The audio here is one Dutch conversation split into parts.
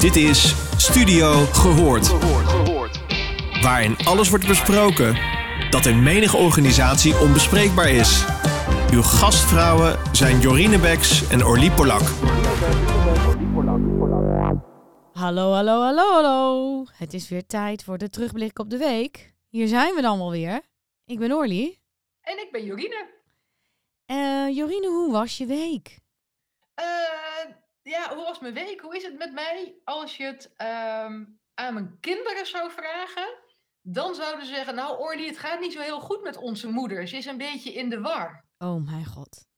Dit is Studio Gehoord. Waarin alles wordt besproken dat in menige organisatie onbespreekbaar is. Uw gastvrouwen zijn Jorine Beks en Orlie Polak. Hallo, hallo, hallo, hallo. Het is weer tijd voor de terugblik op de week. Hier zijn we dan wel weer. Ik ben Orlie. En ik ben Jorine. Eh Jorine, hoe was je week? Eh, ja, hoe was mijn week? Hoe is het met mij? Als je het ehm, aan mijn kinderen zou vragen, dan zouden ze zeggen: Nou, Orly, het gaat niet zo heel goed met onze moeder. Ze is een beetje in de war. Oh mijn god.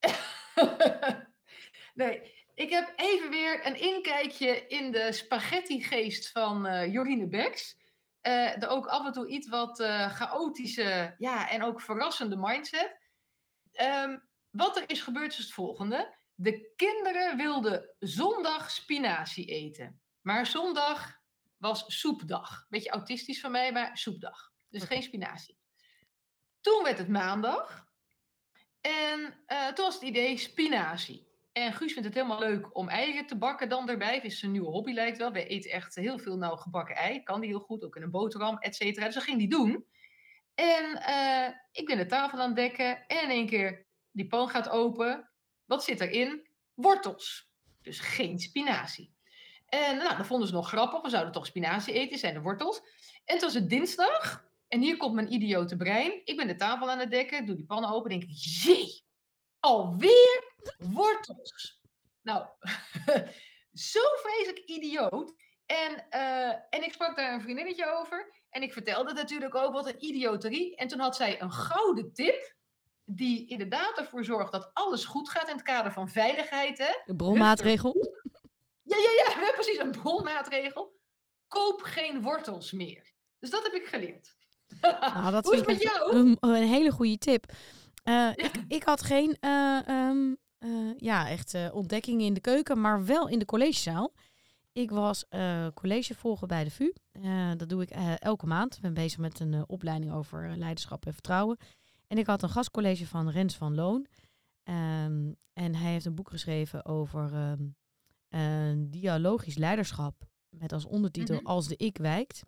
nee, ik heb even weer een inkijkje in de spaghetti-geest van eh Jorine Beks. Eh, de ook af en toe iets wat eh, chaotische ja, en ook verrassende mindset. Ehm, wat er is gebeurd is het volgende. De kinderen wilden zondag spinazie eten. Maar zondag was soepdag. Beetje autistisch van mij, maar soepdag. Dus geen spinazie. Toen werd het maandag. En eh, toen was het idee spinazie. En Guus vindt het helemaal leuk om eieren te bakken dan erbij. Het is een nieuwe hobby lijkt wel. We eten echt heel veel nou gebakken ei. Kan die heel goed, ook in een boterham, et cetera. Dus dat ging die doen. En eh, ik ben de tafel aan het dekken. En in één keer, die pan gaat open. Wat zit erin? Wortels. Dus geen spinazie. En nou, dat vonden ze nog grappig. We zouden toch spinazie eten, zijn de wortels. En toen was het dinsdag. En hier komt mijn idiote brein. Ik ben de tafel aan het dekken, doe die pan open. Denk ik, jee, alweer wortels. Nou, zo vreselijk idioot. En, eh, en ik sprak daar een vriendinnetje over. En ik vertelde natuurlijk ook wat een idioterie. En toen had zij een gouden tip. Die inderdaad ervoor zorgt dat alles goed gaat in het kader van veiligheid. Hè? De bronmaatregel? Ja, ja, ja, precies. Een bronmaatregel. Koop geen wortels meer. Dus dat heb ik geleerd. Nou, dat Hoe is het met jou? Een, een hele goede tip. Eh, ik, ik had geen eh, ehm, eh, ja, echt ontdekkingen in de keuken, maar wel in de collegezaal. Ik was college volgen bij de VU. Dat doe ik elke maand. Ik ben bezig met een opleiding over leiderschap en vertrouwen. En ik had een gastcollege van Rens van Loon. Ehm, en hij heeft een boek geschreven over ehm, eh, dialogisch leiderschap. Met als ondertitel Mhm. Als de ik wijkt.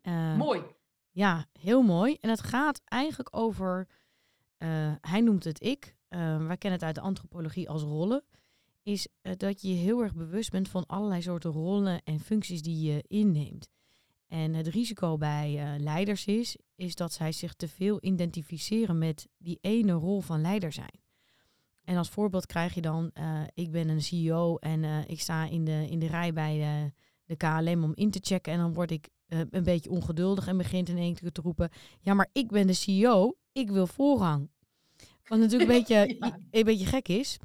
Eh, Mooi. ja, heel mooi. En het gaat eigenlijk over, eh, hij noemt het ik, eh, wij kennen het uit de antropologie als rollen, is eh, dat je je heel erg bewust bent van allerlei soorten rollen en functies die je inneemt. En het risico bij eh, leiders is, is dat zij zich te veel identificeren met die ene rol van leider zijn. En als voorbeeld krijg je dan, eh, ik ben een CEO en eh, ik sta in de, in de rij bij de, de KLM om in te checken. En dan word ik een beetje ongeduldig en begint in één keer te roepen, ja maar ik ben de CEO, ik wil voorrang. Wat natuurlijk een beetje, Ja. een beetje gek is.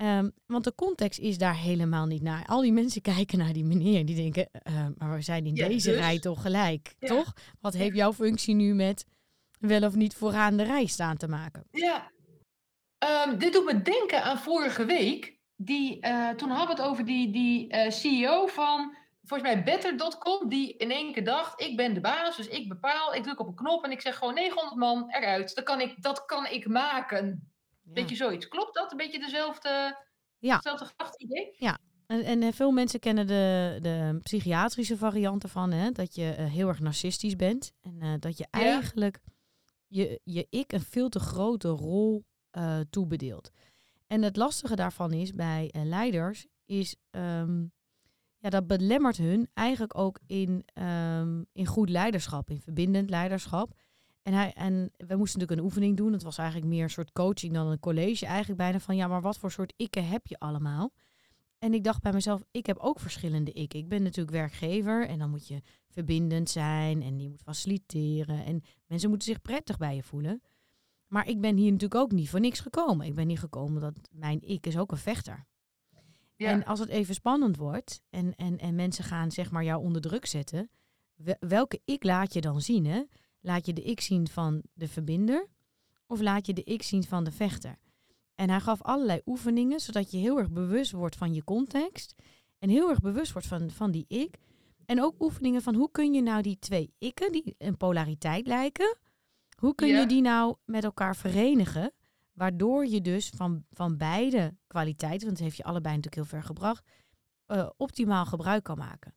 Ehm, want de context is daar helemaal niet naar. Al die mensen kijken naar die meneer die denken, eh, maar we zijn in Ja, deze dus? rij toch gelijk, Ja. toch? Wat heeft jouw functie nu met wel of niet vooraan de rij staan te maken? Ja. Ehm, dit doet me denken aan vorige week. Die, eh, toen hadden we het over die, die eh, CEO van, volgens mij, Better.com. Die in één keer dacht, ik ben de baas, dus ik bepaal. Ik druk op een knop en ik zeg gewoon 900 man eruit. Dat kan ik, dat kan ik maken. Ja. Beetje zoiets. Klopt dat? Een beetje dezelfde, Ja. dezelfde grachtidee? En, en eh, veel mensen kennen de, de psychiatrische varianten van, hè, dat je eh, heel erg narcistisch bent. En eh, dat je Ja. eigenlijk je, je ik een veel te grote rol eh, toebedeelt. En het lastige daarvan is bij leiders, is ehm, ja, dat belemmert hun eigenlijk ook in, ehm, in goed leiderschap, in verbindend leiderschap. En, hij, en we moesten natuurlijk een oefening doen. Het was eigenlijk meer een soort coaching dan een college. Eigenlijk bijna van, ja, maar wat voor soort ikken heb je allemaal? En ik dacht bij mezelf, ik heb ook verschillende ik. Ik ben natuurlijk werkgever en dan moet je verbindend zijn en je moet faciliteren. En mensen moeten zich prettig bij je voelen. Maar ik ben hier natuurlijk ook niet voor niks gekomen. Ik ben hier gekomen dat mijn ik is ook een vechter. Ja. En als het even spannend wordt en, en, en mensen gaan zeg maar jou onder druk zetten, we- welke ik laat je dan zien? Hè? Laat je de ik zien van de verbinder of laat je de ik zien van de vechter? En hij gaf allerlei oefeningen, zodat je heel erg bewust wordt van je context. En heel erg bewust wordt van, van die ik. En ook oefeningen van hoe kun je nou die twee ikken, die een polariteit lijken, hoe kun Ja. je die nou met elkaar verenigen? Waardoor je dus van, van beide kwaliteiten, want het heeft je allebei natuurlijk heel ver gebracht, eh, optimaal gebruik kan maken.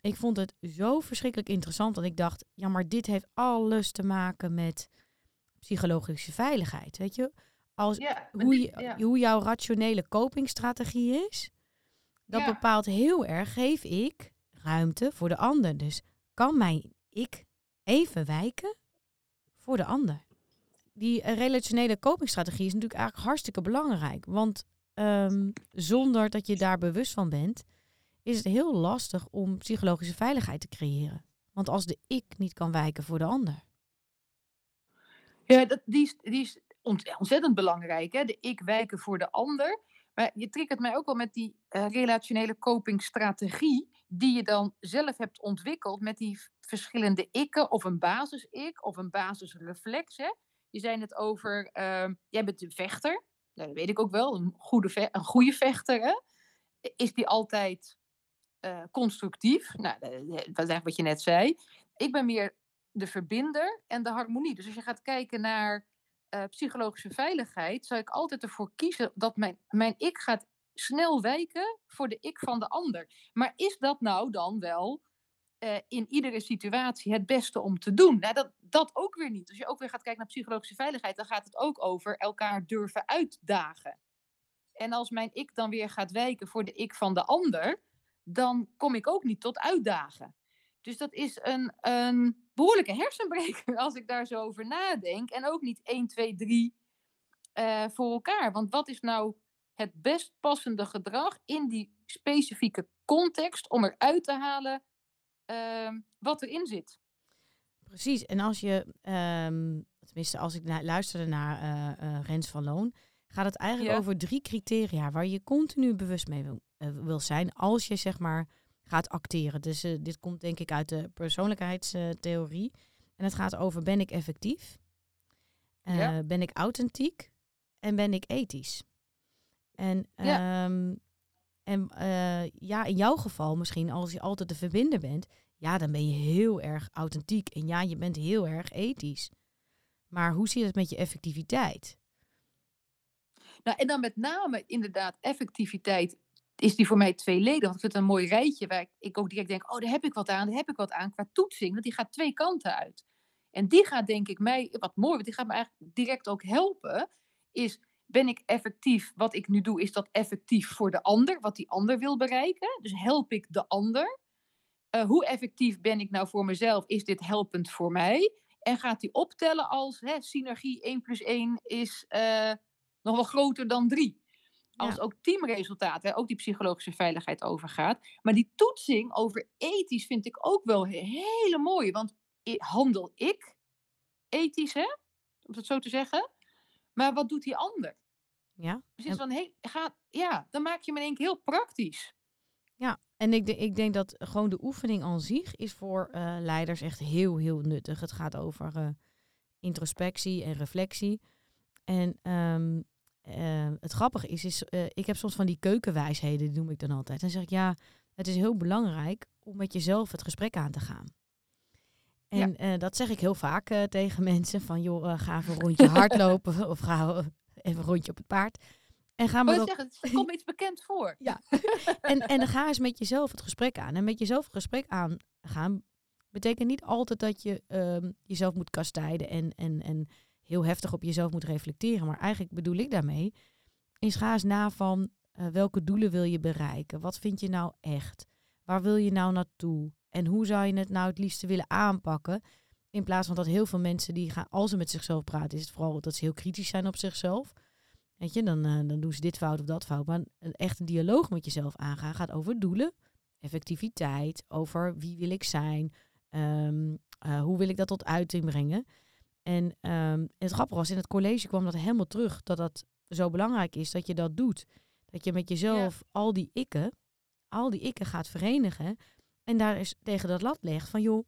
Ik vond het zo verschrikkelijk interessant dat ik dacht, ja, maar dit heeft alles te maken met psychologische veiligheid. Weet je, als Ja, hoe, je, ja. hoe jouw rationele copingstrategie is, dat Ja. bepaalt heel erg, geef ik ruimte voor de ander. Dus kan mijn ik even wijken voor de ander? Die eh, relationele copingstrategie is natuurlijk eigenlijk hartstikke belangrijk. Want ehm, zonder dat je daar bewust van bent, is het heel lastig om psychologische veiligheid te creëren. Want als de ik niet kan wijken voor de ander. Ja, dat, die, is, ontzettend belangrijk. Hè? De ik wijken voor de ander. Maar je triggert mij ook wel met die eh, relationele copingstrategie. Die je dan zelf hebt ontwikkeld met die verschillende ikken. Of een basis-ik of een basisreflex. Hè? Je zei het over, ehm, jij bent een vechter. Nou, dat weet ik ook wel, een goede, een goede vechter. Hè? Is die altijd eh, constructief? Nou, dat dat is eigenlijk wat je net zei. Ik ben meer de verbinder en de harmonie. Dus als je gaat kijken naar eh, psychologische veiligheid, zou ik altijd ervoor kiezen dat mijn, mijn ik gaat snel wijken voor de ik van de ander. Maar is dat nou dan wel eh, in iedere situatie het beste om te doen? Nou, dat, dat ook weer niet. Als je ook weer gaat kijken naar psychologische veiligheid, dan gaat het ook over elkaar durven uitdagen. En als mijn ik dan weer gaat wijken voor de ik van de ander, dan kom ik ook niet tot uitdagen. Dus dat is een, een behoorlijke hersenbreker als ik daar zo over nadenk. En ook niet 1, 2, 3 eh, voor elkaar. Want wat is nou het best passende gedrag in die specifieke context om eruit te halen ehm, wat erin zit? Precies. En als je, ehm, tenminste als ik na- luisterde naar eh, Rens van Loon, gaat het eigenlijk Ja. over drie criteria waar je continu bewust mee wil, eh, wil zijn als je zeg maar gaat acteren. Dus eh, dit komt denk ik uit de persoonlijkheidstheorie. en het gaat over ben ik effectief? Eh, Ja. Ben ik authentiek? En ben ik ethisch? En, Ja. ehm, en ja, in jouw geval misschien als je altijd de verbinder bent, ja, dan ben je heel erg authentiek. En ja, je bent heel erg ethisch. Maar hoe zit het met je effectiviteit? Nou, en dan met name inderdaad effectiviteit is die voor mij tweeledig. Want ik vind een mooi rijtje waar ik, ik ook direct denk, oh, daar heb ik wat aan, daar heb ik wat aan qua toetsing. Want die gaat twee kanten uit. En die gaat denk ik mij, wat mooi, want die gaat me eigenlijk direct ook helpen, is ben ik effectief, wat ik nu doe, is dat effectief voor de ander, wat die ander wil bereiken. Dus help ik de ander. Eh, hoe effectief ben ik nou voor mezelf? Is dit helpend voor mij? En gaat die optellen als hè, synergie 1 plus 1 is eh, nog wel groter dan 3. Als Ja. ook teamresultaten, hè, ook die psychologische veiligheid overgaat. Maar die toetsing over ethisch vind ik ook wel he- hele mooi. Want handel ik ethisch, hè? om het zo te zeggen? Maar wat doet die ander? Ja. Dus En- is van, hey, ga, ja, dan maak je me in één keer heel praktisch. Ja, en ik, de- ik denk dat gewoon de oefening aan zich is voor eh, leiders echt heel, heel nuttig. Het gaat over eh, introspectie en reflectie. En ehm, eh, het grappige is, is eh, ik heb soms van die keukenwijsheden, die noem ik dan altijd. Dan zeg ik, ja, het is heel belangrijk om met jezelf het gesprek aan te gaan. En eh, dat zeg ik heel vaak eh, tegen mensen, van joh, ga even een rondje hardlopen of ga even een rondje op het paard. En ga Maar maar ik zeg, het komt iets bekend voor. en, en dan ga eens met jezelf het gesprek aan. En met jezelf het gesprek aangaan betekent niet altijd dat je ehm, jezelf moet kastijden en, en, en heel heftig op jezelf moet reflecteren. Maar eigenlijk bedoel ik daarmee, eens ga eens na van eh, welke doelen wil je bereiken? Wat vind je nou echt? Waar wil je nou naartoe? En hoe zou je het nou het liefste willen aanpakken? In plaats van dat heel veel mensen die gaan, als ze met zichzelf praten, is het vooral dat ze heel kritisch zijn op zichzelf. Weet je, dan, eh, dan doen ze dit fout of dat fout. Maar een echt een dialoog met jezelf aangaan gaat over doelen, effectiviteit, over wie wil ik zijn, ehm, eh, hoe wil ik dat tot uiting brengen. En ehm, het grappige was, in het college kwam dat helemaal terug, dat dat zo belangrijk is dat je dat doet. Dat je met jezelf al die ikken, al die ikken gaat verenigen en daar is tegen dat lat legt van joh,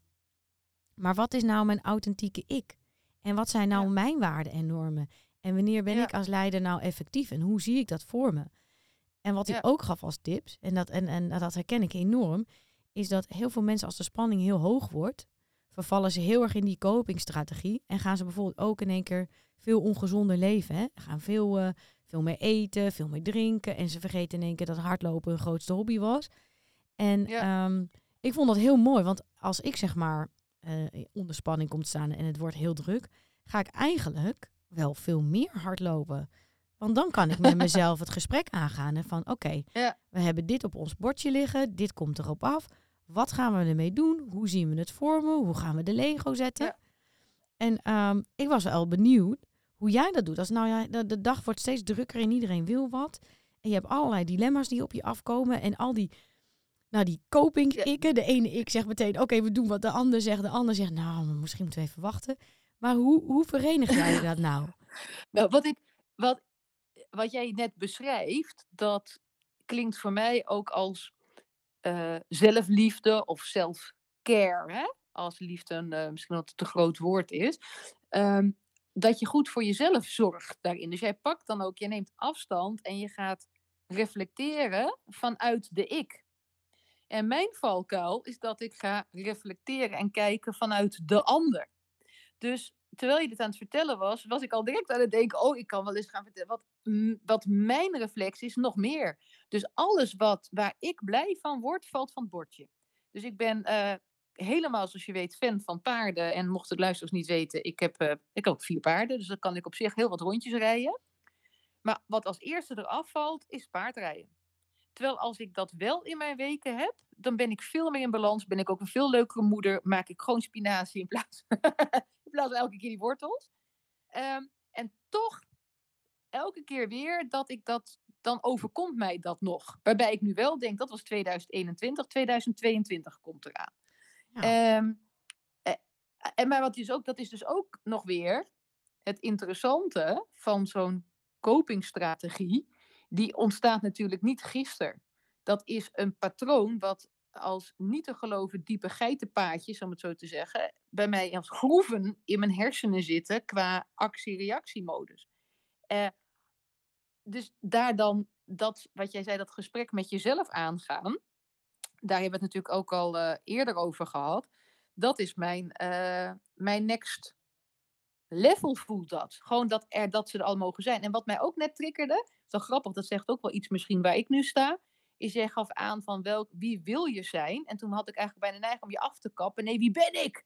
maar wat is nou mijn authentieke ik? En wat zijn nou Ja. mijn waarden en normen? En wanneer ben Ja. ik als leider nou effectief en hoe zie ik dat voor me? En wat hij ook gaf als tips, en dat, en, en dat herken ik enorm, is dat heel veel mensen als de spanning heel hoog wordt, vervallen ze heel erg in die copingstrategie. En gaan ze bijvoorbeeld ook in één keer veel ongezonder leven. Hè? Gaan veel, uh, veel meer eten, veel meer drinken. En ze vergeten in één keer dat hardlopen hun grootste hobby was. En ehm, ik vond dat heel mooi. Want als ik zeg maar uh, onder spanning komt staan en het wordt heel druk, ga ik eigenlijk wel veel meer hardlopen. Want dan kan ik met mezelf het gesprek aangaan. En van oké, ja. we hebben dit op ons bordje liggen, dit komt erop af. Wat gaan we ermee doen? Hoe zien we het vormen? Hoe gaan we de Lego zetten? En ehm, ik was wel benieuwd hoe jij dat doet. Als nou ja, de, de, dag wordt steeds drukker en iedereen wil wat. En je hebt allerlei dilemma's die op je afkomen. En al die, nou die coping-ikken. De ene ik zegt meteen, oké, we doen wat de ander zegt. De ander zegt, nou, misschien moeten we even wachten. Maar hoe, hoe verenig jij dat nou? Nou, wat, ik, wat, wat jij net beschrijft, dat klinkt voor mij ook als uh, zelfliefde of self-care. Als liefde een, uh, misschien wat te groot woord is. Um, dat je goed voor jezelf zorgt daarin. Dus jij pakt dan ook, je neemt afstand en je gaat reflecteren vanuit de ik. En mijn valkuil is dat ik ga reflecteren en kijken vanuit de ander. Dus terwijl je dit aan het vertellen was, was ik al direct aan het denken: oh, ik kan wel eens gaan vertellen. Wat, wat mijn reflectie is, nog meer. Dus alles wat, waar ik blij van word, valt van het bordje. Dus ik ben uh, helemaal, zoals je weet, fan van paarden. En mocht het luisteraars niet weten, ik heb, uh, ik heb ook vier paarden. Dus dan kan ik op zich heel wat rondjes rijden. Maar wat als eerste eraf valt, is paardrijden. Terwijl als ik dat wel in mijn weken heb, dan ben ik veel meer in balans. Ben ik ook een veel leukere moeder. Maak ik gewoon spinazie in plaats, in plaats van elke keer die wortels. Um, en toch, elke keer weer dat ik dat, dan overkomt mij dat nog. Waarbij ik nu wel denk, dat was 2021, 2022 komt eraan. Ja. Um, en maar wat is ook, dat is dus ook nog weer het interessante van zo'n copingstrategie. Die ontstaat natuurlijk niet gisteren. Dat is een patroon wat als niet te geloven diepe geitenpaadjes, om het zo te zeggen, bij mij als groeven in mijn hersenen zitten qua actie-reactiemodus. Uh, dus daar dan dat, wat jij zei, dat gesprek met jezelf aangaan, daar hebben we het natuurlijk ook al uh, eerder over gehad. Dat is mijn, uh, mijn next level voelt dat. Gewoon dat, er, dat ze er al mogen zijn. En wat mij ook net triggerde, wel grappig, dat zegt ook wel iets misschien waar ik nu sta, is jij gaf aan van welk, wie wil je zijn? En toen had ik eigenlijk bijna neiging om je af te kappen. Nee, wie ben ik?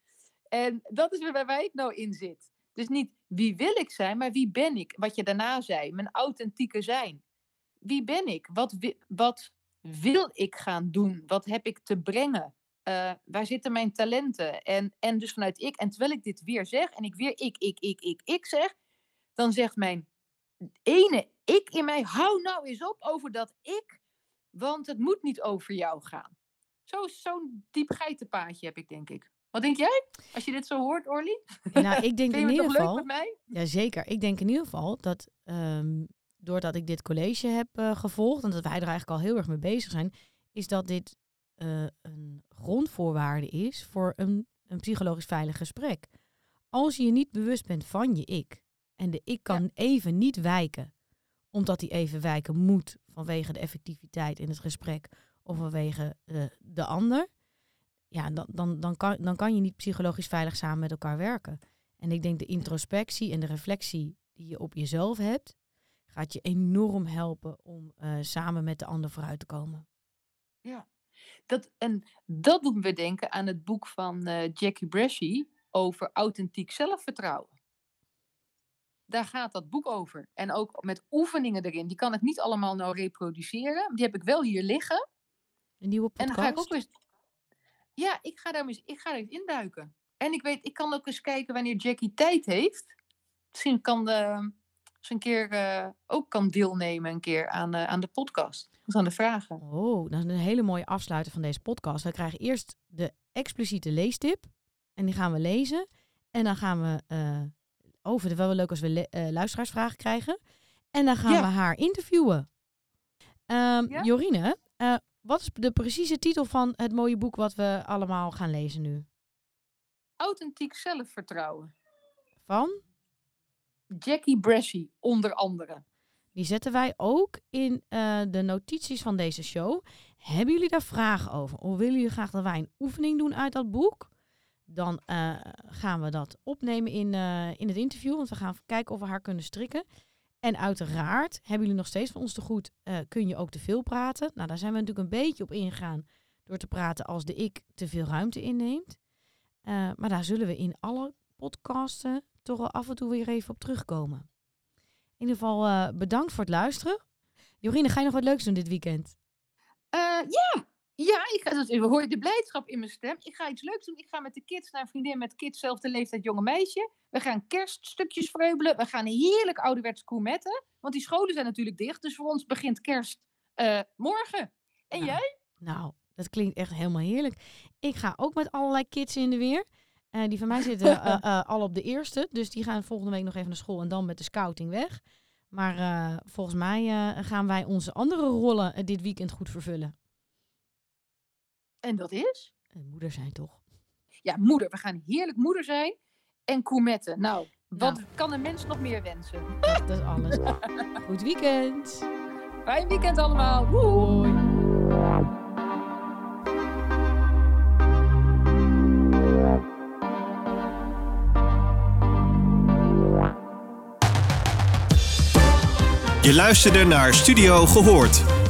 En dat is waar ik nou in zit. Dus niet wie wil ik zijn, maar wie ben ik? Wat je daarna zei, mijn authentieke zijn. Wie ben ik? Wat, wat wil ik gaan doen? Wat heb ik te brengen? Uh, waar zitten mijn talenten? En, en dus vanuit ik. En terwijl ik dit weer zeg en ik weer ik, ik, ik, ik, ik zeg, dan zegt mijn ene ik in mij, hou nou eens op over dat ik, want het moet niet over jou gaan. Zo'n zo diep geitenpaadje heb ik, denk ik. Wat denk jij? Als je dit zo hoort, Orly? Nou, ik denk in ieder geval. Leuk met mij? Ja, zeker. Ik denk in ieder geval dat um, doordat ik dit college heb uh, gevolgd en dat wij er eigenlijk al heel erg mee bezig zijn, is dat dit uh, een grondvoorwaarde is voor een, een psychologisch veilig gesprek. Als je je niet bewust bent van je ik en de ik kan even niet wijken, omdat hij even wijken moet vanwege de effectiviteit in het gesprek of vanwege de, de ander, ja, dan, dan, dan, kan, dan kan je niet psychologisch veilig samen met elkaar werken. En ik denk de introspectie en de reflectie die je op jezelf hebt, gaat je enorm helpen om uh, samen met de ander vooruit te komen. Ja, dat, en dat doet me denken aan het boek van uh, Jackie Bresci over authentiek zelfvertrouwen. Daar gaat dat boek over. En ook met oefeningen erin. Die kan ik niet allemaal nou reproduceren. Die heb ik wel hier liggen. Een nieuwe podcast? En dan ga ik ook eens... Ja, ik ga daar eens, ik ga eens induiken. En ik weet, ik kan ook eens kijken wanneer Jackie tijd heeft. Misschien kan de, eens een keer uh, ook kan deelnemen een keer aan, uh, aan de podcast. Dus aan de vragen. Oh, dat is een hele mooie afsluiter van deze podcast. We krijgen eerst de expliciete leestip. En die gaan we lezen. En dan gaan we uh, over. Het wel leuk als we luisteraarsvragen krijgen. En dan gaan ja. we haar interviewen. Um, ja? Jorine, wat is de precieze titel van het mooie boek wat we allemaal gaan lezen nu? Authentiek zelfvertrouwen. Van? Jackie Bresci, onder andere. Die zetten wij ook in uh, de notities van deze show. Hebben jullie daar vragen over? Of willen jullie graag dat wij een oefening doen uit dat boek? Dan eh, gaan we dat opnemen in, eh, in het interview. Want we gaan kijken of we haar kunnen strikken. En uiteraard hebben jullie nog steeds van ons te goed. eh, kun je ook te veel praten? Nou, daar zijn we natuurlijk een beetje op ingegaan. Door te praten als de ik te veel ruimte inneemt. Maar daar zullen we in alle podcasten toch wel af en toe weer even op terugkomen. In ieder geval bedankt voor het luisteren. Jorine, ga je nog wat leuks doen dit weekend? Ja, ja ik ga, dat, we horen de blijdschap in mijn stem. Ik ga iets leuks doen. Ik ga met de kids naar een vriendin met kids, zelfde leeftijd, jonge meisje. We gaan kerststukjes vreubelen. We gaan heerlijk ouderwets koemetten. Want die scholen zijn natuurlijk dicht. Dus voor ons begint kerst eh, morgen. En Nou, jij? Nou, dat klinkt echt helemaal heerlijk. Ik ga ook met allerlei kids in de weer. Eh, die van mij zitten eh, al op de eerste. Dus die gaan volgende week nog even naar school en dan met de scouting weg. Maar volgens mij gaan wij onze andere rollen dit weekend goed vervullen. En dat is? Eh, moeder zijn toch? Ja, moeder. We gaan heerlijk moeder zijn. En koemetten. Nou, wat Nou. kan een mens nog meer wensen? Dat, dat is alles. Goed weekend. Fijn weekend allemaal. Woe! Hoi. Je luisterde naar Studio Gehoord.